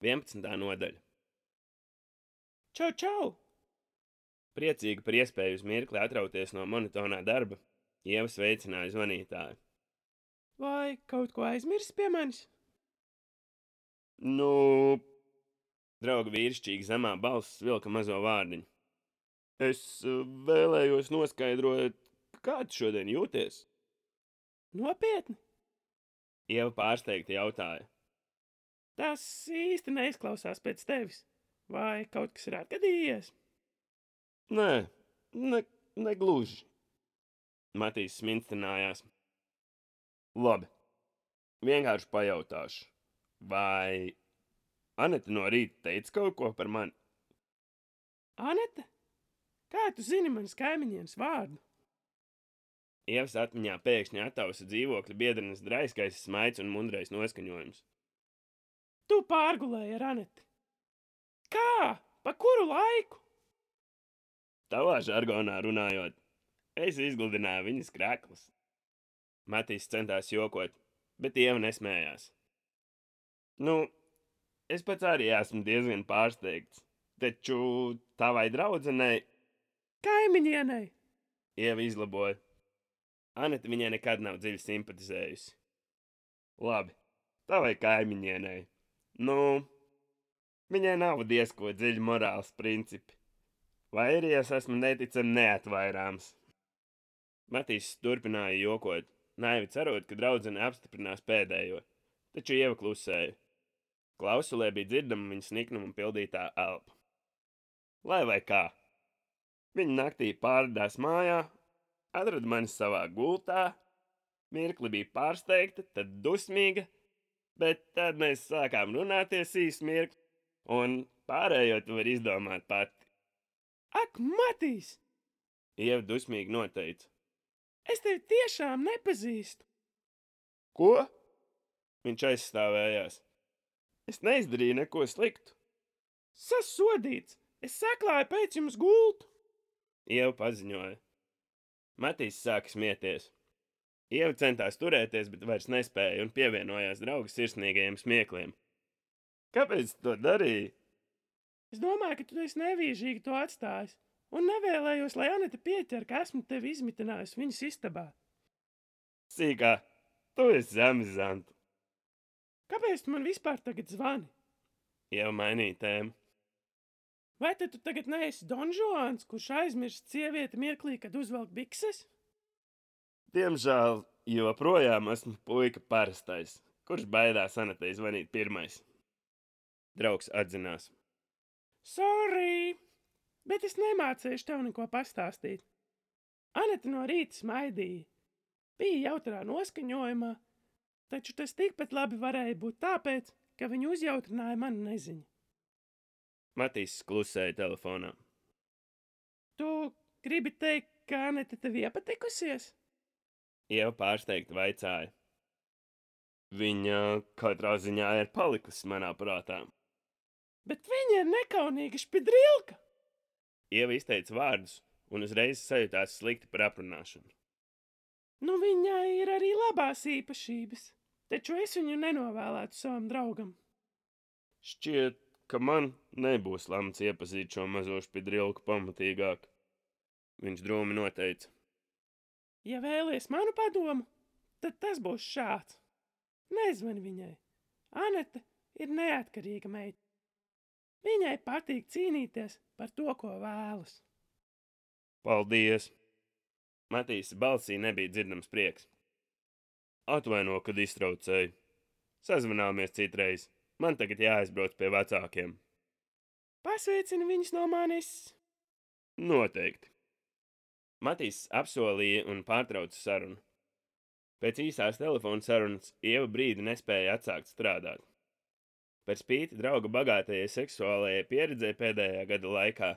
11. nodaļa. Čau, čau! Priecīga par iespēju uz mirkli atrauties no monotonā darba, Ieva sveicināja zvanītāju. Vai kaut ko aizmirsis pie manis? Nu, drauga vīrišķīgi zemā balss vilka mazo vārdiņu. Es uh, vēlējos noskaidrot, kā tu šodien jūties. Nopietni! Ieva pārsteigti jautāja. Tas īsti neizklausās pēc tevis. Vai kaut kas ir atgadījies? Nē, ne, negluži. Matīs sminstinājās. Labi, vienkārši pajautāšu, vai Anita no rīta teica kaut ko par mani? Anete? Kā tu zini manas kaimiņienes vārdu? Ievas atmiņā pēkšņi attausa dzīvokļa biedrenes draiskais smaids un mundrais noskaņojums. Tu pārgulēji ar Aneti. Kā? Pa kuru laiku? Tavā žargonā runājot, es izgludināju viņas krēklus. Matīs centās jokot, bet Ieva nesmējās. Nu, es pats arī esmu diezgan pārsteigts, taču tavai draudzenei Kaimiņienei! Ieva izlaboja. Anita viņai nekad nav dziļi simpatizējusi. Labi, tavai kaimiņienei. Nu, viņai nav diezko dziļi morāls principi. Vai arī es esmu neticami neatvairāms? Matīs turpināja jokot, naivi cerot, ka draudzene apstiprinās pēdējo, taču Ieva klusēja. Klausulē bija dzirdama viņas niknuma pildītā elpa. Lai vai kā, viņa naktī pārdās mājā, atrada mani savā gultā, mirkli bija pārsteigta, tad dusmīga, bet tad mēs sākām runāties īsi mirkli, un pārējo tu vari izdomāt pati. Ak, Matīs! Ieva dusmīgi noteica. Es tevi tiešām nepazīstu! Ko? Viņš aizstāvējās. Es neizdarīju neko sliktu. Sasodīts! Es saklāju pēc jums gultu! Ieva paziņoja. Matīs sāka smieties. Ieva centās turēties, bet vairs nespēja un pievienojās draugu sirsnīgajiem smiekliem. Kāpēc tu to darīji? Es domāju, ka tu esi nevīžīgi to atstājis, un nevēlējos, lai Anita pieķer, ka esmu tevi izmitinājusi viņas istabā. Sīkā, tu esi zemzantu. Kāpēc tu man vispār tagad zvani? Ieva mainīja tēmu. Vai tu tagad neesi Donžons, kurš aizmirst sievieti mirklī, kad uzvelk bikses? Diemžēl joprojām esmu puika parastais, kurš baidās Anatei zvanīt pirmais. Draugs atzinās. Sorry, bet es nemācīšu tev neko pastāstīt. Anita no rīta smaidīja. Bija jautrā noskaņojumā, taču tas tikpat labi varēja būt tāpēc, ka viņa uzjautrināja manu neziņu. Matīs klusēja telefonā. Tu gribi teikt, ka Anita tev iepatikusies? Ieva pārsteigti vaicāja. Viņa katrā ziņā ir palikusi manā prātā. Bet viņa ir nekaunīga špidrilka! Ieva izteica vārdus un uzreiz sajūtās slikti par aprunāšanu. Nu, viņai ir arī labās īpašības, taču es viņu nenovēlētu savam draugam. Šķiet, ka man nebūs lemts iepazīt šo mazo špidrilku pamatīgāk. Viņš drūmi noteica. Ja vēlies manu padomu, tad tas būs šāds. Nezvani viņai. Anete ir neatkarīga meita. Viņai patīk cīnīties par to, ko vēlas. Paldies! Matīs balsī nebija dzirdams prieks. Atvaino, kad iztraucēju. Sazvanāmies citreiz. Man tagad jāaizbrauc pie vecākiem. Pasveicini viņus no manis! Noteikti. Matīs apsolīja un pārtrauca sarunu. Pēc īsās telefona sarunas Ieva brīdi nespēja atsākt strādāt. Par spīti drauga bagātajai seksuālajai pieredzē pēdējā gada laikā,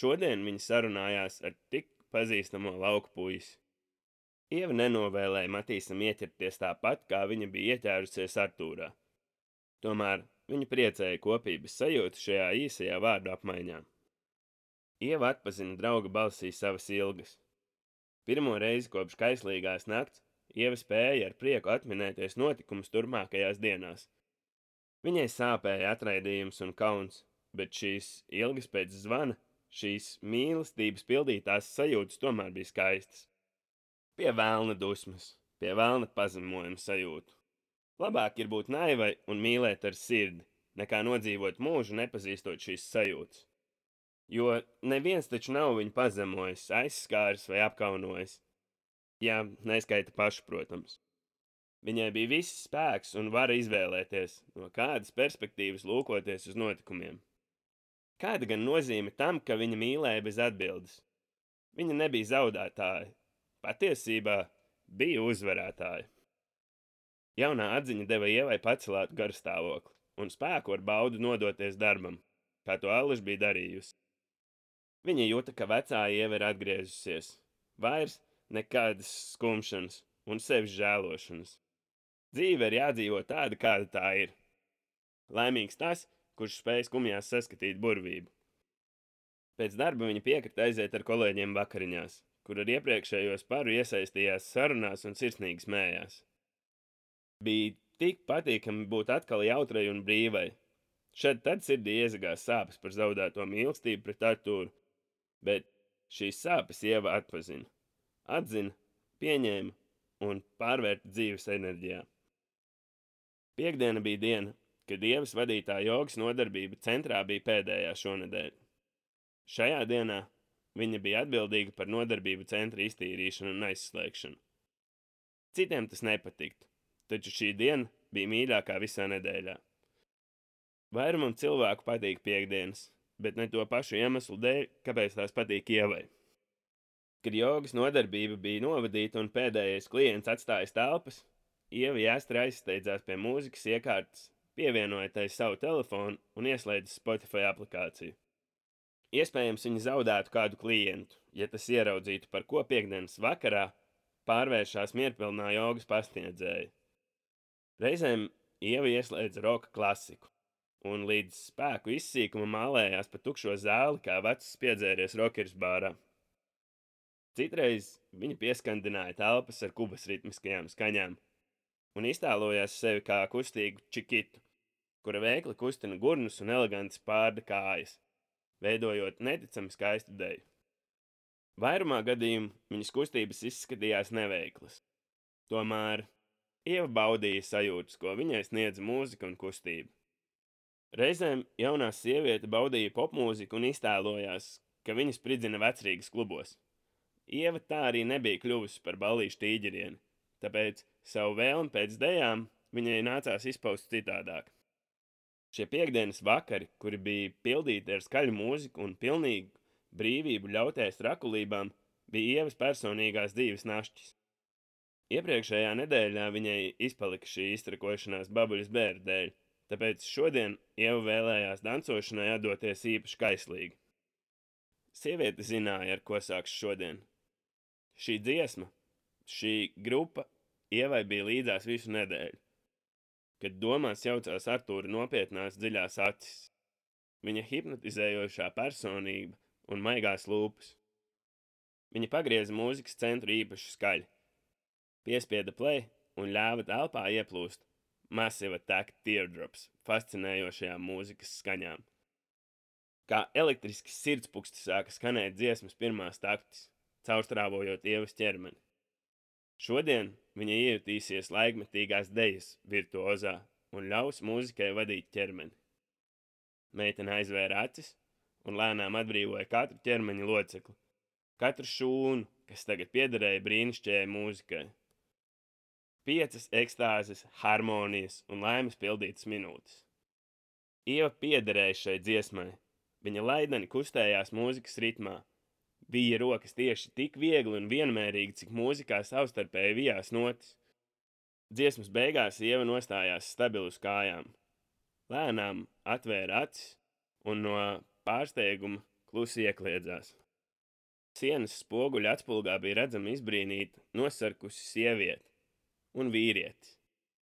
šodien viņa sarunājās ar tik pazīstamo lauku puisi. Ieva nenovēlēja Matīsam ieķerties tāpat, kā viņa bija ieķērusies Artūrā. Tomēr viņa priecēja kopības sajūtu šajā īsajā vārdu apmaiņā. Ieva atpazina drauga balsī savas ilgas. Pirmo reizi kopš kaislīgās nakts Ieva spēja ar prieku atminēties notikumus turpmākajās dienās. Viņai sāpēja atraidījums un kauns, bet šīs ilgas pēc zvana, šīs mīlestības pildītās sajūtas tomēr bija skaistas. Pie vēlna dusmas, pie vēlna pazemojuma sajūtu. Labāk ir būt naivai un mīlēt ar sirdi, nekā nodzīvot mūžu nepazīstot šīs sajūtas. Jo neviens taču nav viņu pazemojis, aizskāris vai apkaunojis. Jā, neskaita pašu, protams. Viņai bija viss spēks un vara izvēlēties, no kādas perspektīvas lūkoties uz notikumiem. Kāda gan nozīme tam, ka viņa mīlēja bez atbildes? Viņa nebija zaudētāja, patiesībā bija uzvarētāja. Jaunā atziņa deva ievai pacelātu garstāvokli un spēku ar baudu nodoties darbam, kā to Ališa bija darījusi. Viņa jūta, ka vecā ieva ir atgriezusies, vairs nekādas skumšanas un sevis žēlošanas. Dzīve ir jādzīvo tāda, kāda tā ir. Laimīgs tas, kurš spēj skumjās saskatīt burvību. Pēc darba viņa piekrita aiziet ar kolēģiem vakariņās, kur ar iepriekšējos paru iesaistījās sarunās un sirsnīgi smējās. Bija tik patīkami būt atkal jautrai un brīvai. Šad tad sirdī iezagās sāpes par zaudēto mīlestību pret Artūru, bet šīs sāpes ieva atpazina, atzina, pieņēma un pārvērta dzīves enerģijā. Piektdiena bija diena, kad dievas vadītā jogas nodarbība centrā bija pēdējā šonadēļ. Šajā dienā viņa bija atbildīga par nodarbību centra iztīrīšanu un aizslēgšanu. Citiem tas nepatiktu, taču šī diena bija mīļākā visā nedēļā. Vairumam cilvēku patīk piekdienas, bet ne to pašu iemeslu dēļ, kāpēc tās patīk ievai. Kad jogas nodarbība bija novadīta un pēdējais klients atstājis telpas, Ieva Jāstra aizsteidzās pie mūzikas iekārtas, pievienoja tai savu telefonu un ieslēdza Spotify aplikāciju. Iespējams, viņi zaudētu kādu klientu, ja tas ieraudzītu, par ko piekdienas vakarā pārvēršas mierpilnā jogas pasniedzēja. Reizēm Ieva ieslēdza roka klasiku, un līdz spēku izsīkuma mālējās pa tukšo zāli, kā vecs piedzēries rokeris bārā. Citreiz viņa pieskandināja telpas ar kubas ritmiskajām skaņām, un iztēlojās sevi kā kustīgu čikitu, kura veikli kustina gurnus un eleganti spārda kājas, veidojot neticami skaistu deju. Vairumā gadījumu viņas kustības izskatījās neveiklas. Tomēr Ieva baudīja sajūtas, ko viņai sniedza mūzika un kustība. Reizēm jaunā sieviete baudīja popmūziku un iztēlojās, ka viņas spridzina vecrīgas klubos. Ieva tā arī nebija kļuvusi par balīšu tīģerieni, tāpēc Savu vēlmi pēc dejām viņai nācās izpaust citādāk. Šie piekdienas vakari, kuri bija pildīti ar skaļu mūziku un pilnīgu brīvību ļauties rakulībām, bija ievas personīgās dzīves našķis. Iepriekšējā nedēļā viņai izpalika šī iztrakošanās babuļas bērnu dēļ, tāpēc šodien ieva vēlējās dancošanai atdoties īpaši kaislīgi. Sieviete zināja, ar ko sāks šodien. Šī dziesma, šī grupa Ievai bija līdzās visu nedēļu. Kad domās jaucās Artūra nopietnās dziļās acis, viņa hipnotizējošā personība un maigās lūpas. Viņa pagrieza mūzikas centru īpaši skaļi, piespieda play un ļāva telpā ieplūst Massive Attack Teardrops fascinējošajām mūzikas skaņām. Kā elektrisks sirdspūksts sāka skanēt dziesmas pirmās taktis, caurstrāvojot ievas ķermeni. Šodien viņa iejutīsies laikmetīgās dejas virtuozā un ļaus mūzikai vadīt ķermeni. Meitene aizvēra acis un lēnām atbrīvoja katru ķermeņa locekli, katru šūnu, kas tagad piederēja brīnišķīgai mūzikai. Piecas ekstāzes, harmonijas un laimes pildītas minūtes. Ieva piederēja šai dziesmai, viņa laidani kustējās mūzikas ritmā, Bija rokas tieši tik viegli un vienmērīgi, cik mūzikā savstarpēji vijās notis. Dziesmas beigās sieva nostājās stabilu uz kājām. Lēnām atvēra acis un no pārsteiguma klusi iekliedzās. Sienas spoguļa atspulgā bija redzama izbrīnīta, nosarkusi sieviete un vīrietis,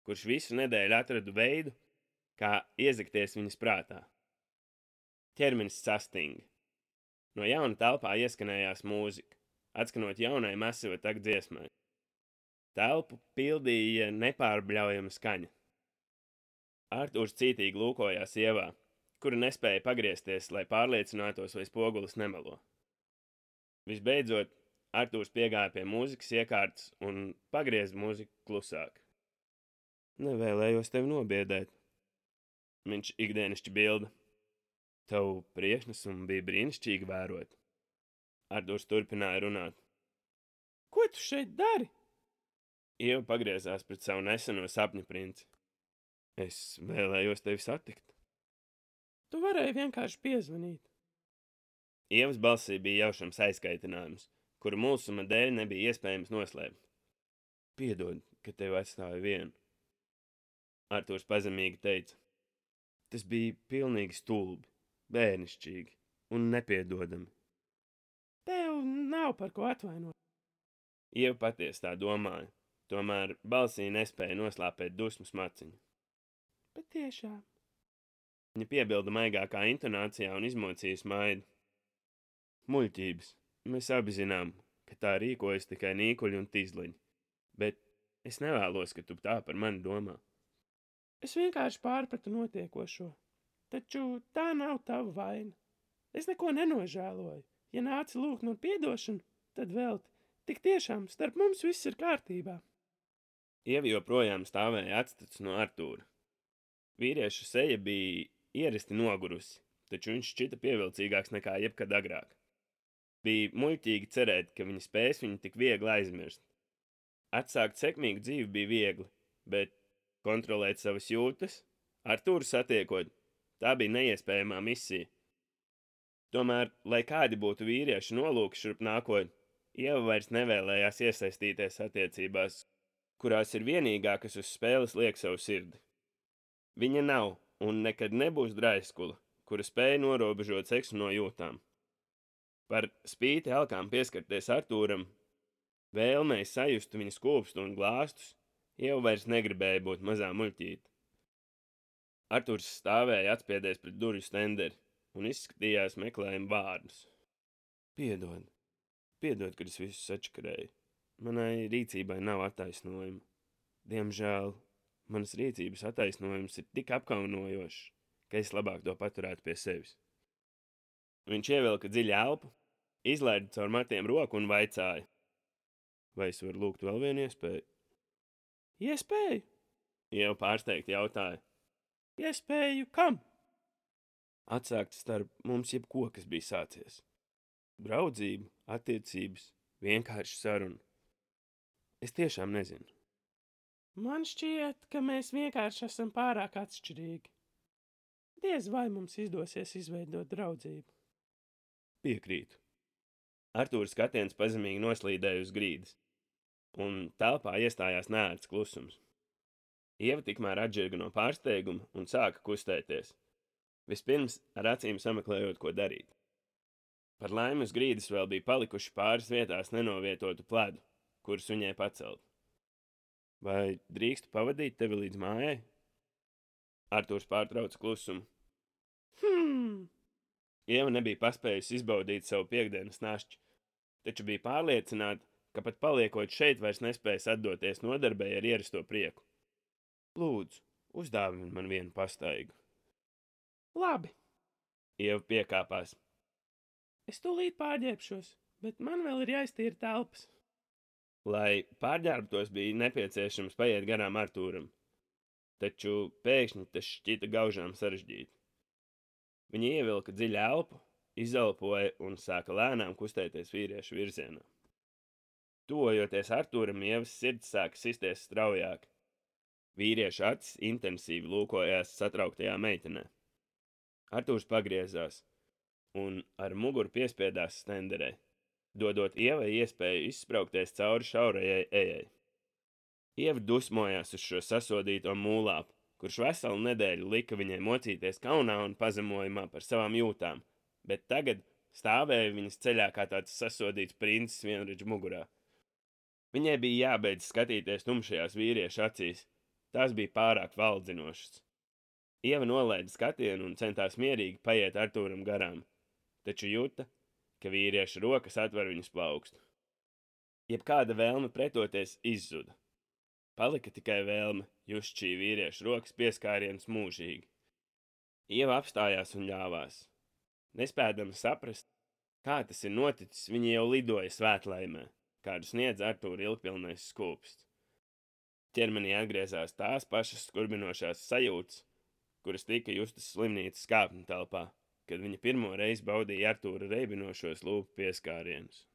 kurš visu nedēļu atradu veidu, kā iezakties viņas prātā. Ķermenis sastinga, No jauna telpā ieskanējās mūzika, atskanot jaunai masīva tak dziesmai. Telpu pildīja nepārbļaujama skaņa. Artūrs cītīgi lūkojās sievā, kura nespēja pagriezties, lai pārliecinātos, vai spogulis nemelo. Visbeidzot, Artūrs piegāja pie mūzikas iekārtas un pagrieza mūziku klusāk. Nevēlējos tevi nobiedēt. Viņš ikdienišķi bilda. Tavu priekšnesumu bija brīnišķīgi vērot. Artūrs turpināja runāt. Ko tu šeit dari? Ieva pagriezās pret savu neseno sapņu princi. Es vēlējos tevi satikt. Tu varēji vienkārši piezvanīt. Ievas balsī bija jaušams aizkaitinājums, kuru mūsuma dēļ nebija iespējams noslēpt. Piedod, ka tevi atstāju vienu. Artūrs pazemīgi teica: Tas bija pilnīgi stulbi, bērnišķīgi un nepiedodami. Tev nav par ko atvainot. Ieva patiesi tā domāja, tomēr balsī nespēja noslāpēt dusmu smaciņu. Bet tiešām. Viņa piebilda maigākā intonācijā un izmocīja smaidu. Muļķības. Mēs abi zinām, ka tā rīkojas tikai nīkuļi un tīzliņi, bet es nevēlos, ka tu tā par mani domā. Es vienkārši pārpratu notiekošo, taču tā nav tava vaina. Es neko nenožēloju. Ja nāci lūgt man piedošanu, tad vēl tik tiešām starp mums viss ir kārtībā. Ievi joprojām stāvēja atstats no Artūra. Vīrieša seja bija ieristi nogurusi, taču viņš šķita pievilcīgāks nekā jebkad agrāk. Bija muļķīgi cerēt, ka viņa spēs viņu tik viegli aizmirst. Atsākt sekmīgu dzīvi bija viegli, bet kontrolēt savas jūtas, Artūru satiekot, tā bija neiespējamā misija. Tomēr, lai kādi būtu vīriešu nolūki šurp nākot, Ieva vairs nevēlējās iesaistīties attiecībās, kurās ir vienīgā, kas uz spēles liek savu sirdi. Viņa nav un nekad nebūs draiskula, kura spēja norobežot seksu no jūtām. Par spīti elkām pieskarties Artūram, vēlmei sajust viņa skūpstu un glāstus, jau vairs negribēja būt mazā muļķīte. Artūrs stāvēja atspiedies pret durvju stenderi un izskatījās meklējuma vārdus. Piedod, piedod, kad es visu sačakarēju. Manai rīcībai nav attaisnojuma. Diemžēl manas rīcības attaisnojums ir tik apkaunojošs, ka es labāk to paturētu pie sevis. Viņš ievilka dziļu elpu, izlaida caur matiem roku un vaicāja: Vai es varu lūgt vēl vienu iespēju? Iespēju? Jau pārsteigti jautāja. Iespēju kam? Atsākt starp mums jebko, kas bija sācies. Draudzību, attiecības, vienkārši sarunu. Es tiešām nezinu. Man šķiet, ka mēs vienkārši esam pārāk atšķirīgi. Diez vai mums izdosies izveidot draudzību. Piekrītu. Artūrs skatiens pazemīgi noslīdēja uz grīdas, un telpā iestājās nērts klusums. Ieva tikmēr atžirga no pārsteiguma un sāka kustēties. Vispirms ar acīm sameklējot, ko darīt. Par laimi uz grīdas vēl bija palikuši pāris vietās nenovietotu pledu, kurus viņai pacelt. Vai drīkstu pavadīt tevi līdz mājai? Artūrs pārtrauca klusumu. Hmm, Ieva nebija paspējusi izbaudīt savu piekdienas našķi, taču bija pārliecināta, ka pat paliekot šeit vairs nespējas atdoties nodarbei ar ierasto prieku. Lūdzu, uzdāvini man vienu pastaigu. labi. Ieva piekāpās. Es tūlīt pārģērbšos, bet man vēl ir jāiztīra telpas. Lai pārģērbtos, bija nepieciešams paiet garām Artūram, taču pēkšņi tas šķita gaužām sarežģīti. Viņa ievilka dziļu elpu, izelpoja un sāka lēnām kustēties vīriešu virzienā. Tuvojoties Artūram, Ievas sirds sāka sisties straujāk. Vīrieša acis intensīvi lūkojās satrauktajā meitenē. Artūrs pagriezās un ar muguru piespiedās stenderē, dodot Ievai iespēju izspraukties cauri šaurajai ejai. Ieva dusmojās uz šo sasodīto mūlāpu, kurš veselu nedēļu lika viņai mocīties kaunā un pazemojumā par savām jūtām, bet tagad stāvēja viņas ceļā kā tāds sasodīts princis vienradžu mugurā. Viņai bija jābeidz skatīties tumšajās vīriešu acīs, tās bija pārāk valdzinošas. Ieva nolaida skatienu un centās mierīgi paiet Artūram garām, taču jūta, ka vīrieša rokas atver viņas plaukstu. Jebkāda vēlme pretoties izzuda. Palika tikai vēlme just šī vīrieša rokas pieskāriens mūžīgi. Ieva apstājās un ļāvās. Nespēdama saprast, kā tas ir noticis, viņa jau lidoja svētlaimē, kādu sniedz Artūra ilgpilnais skūpsts. Ķermenī atgriezās tās pašas skurbinošās sajūtas, kuras tika justas slimnīcas kāpņu telpā, kad viņa pirmo reizi baudīja Artūra reibinošos lūpu pieskārienus.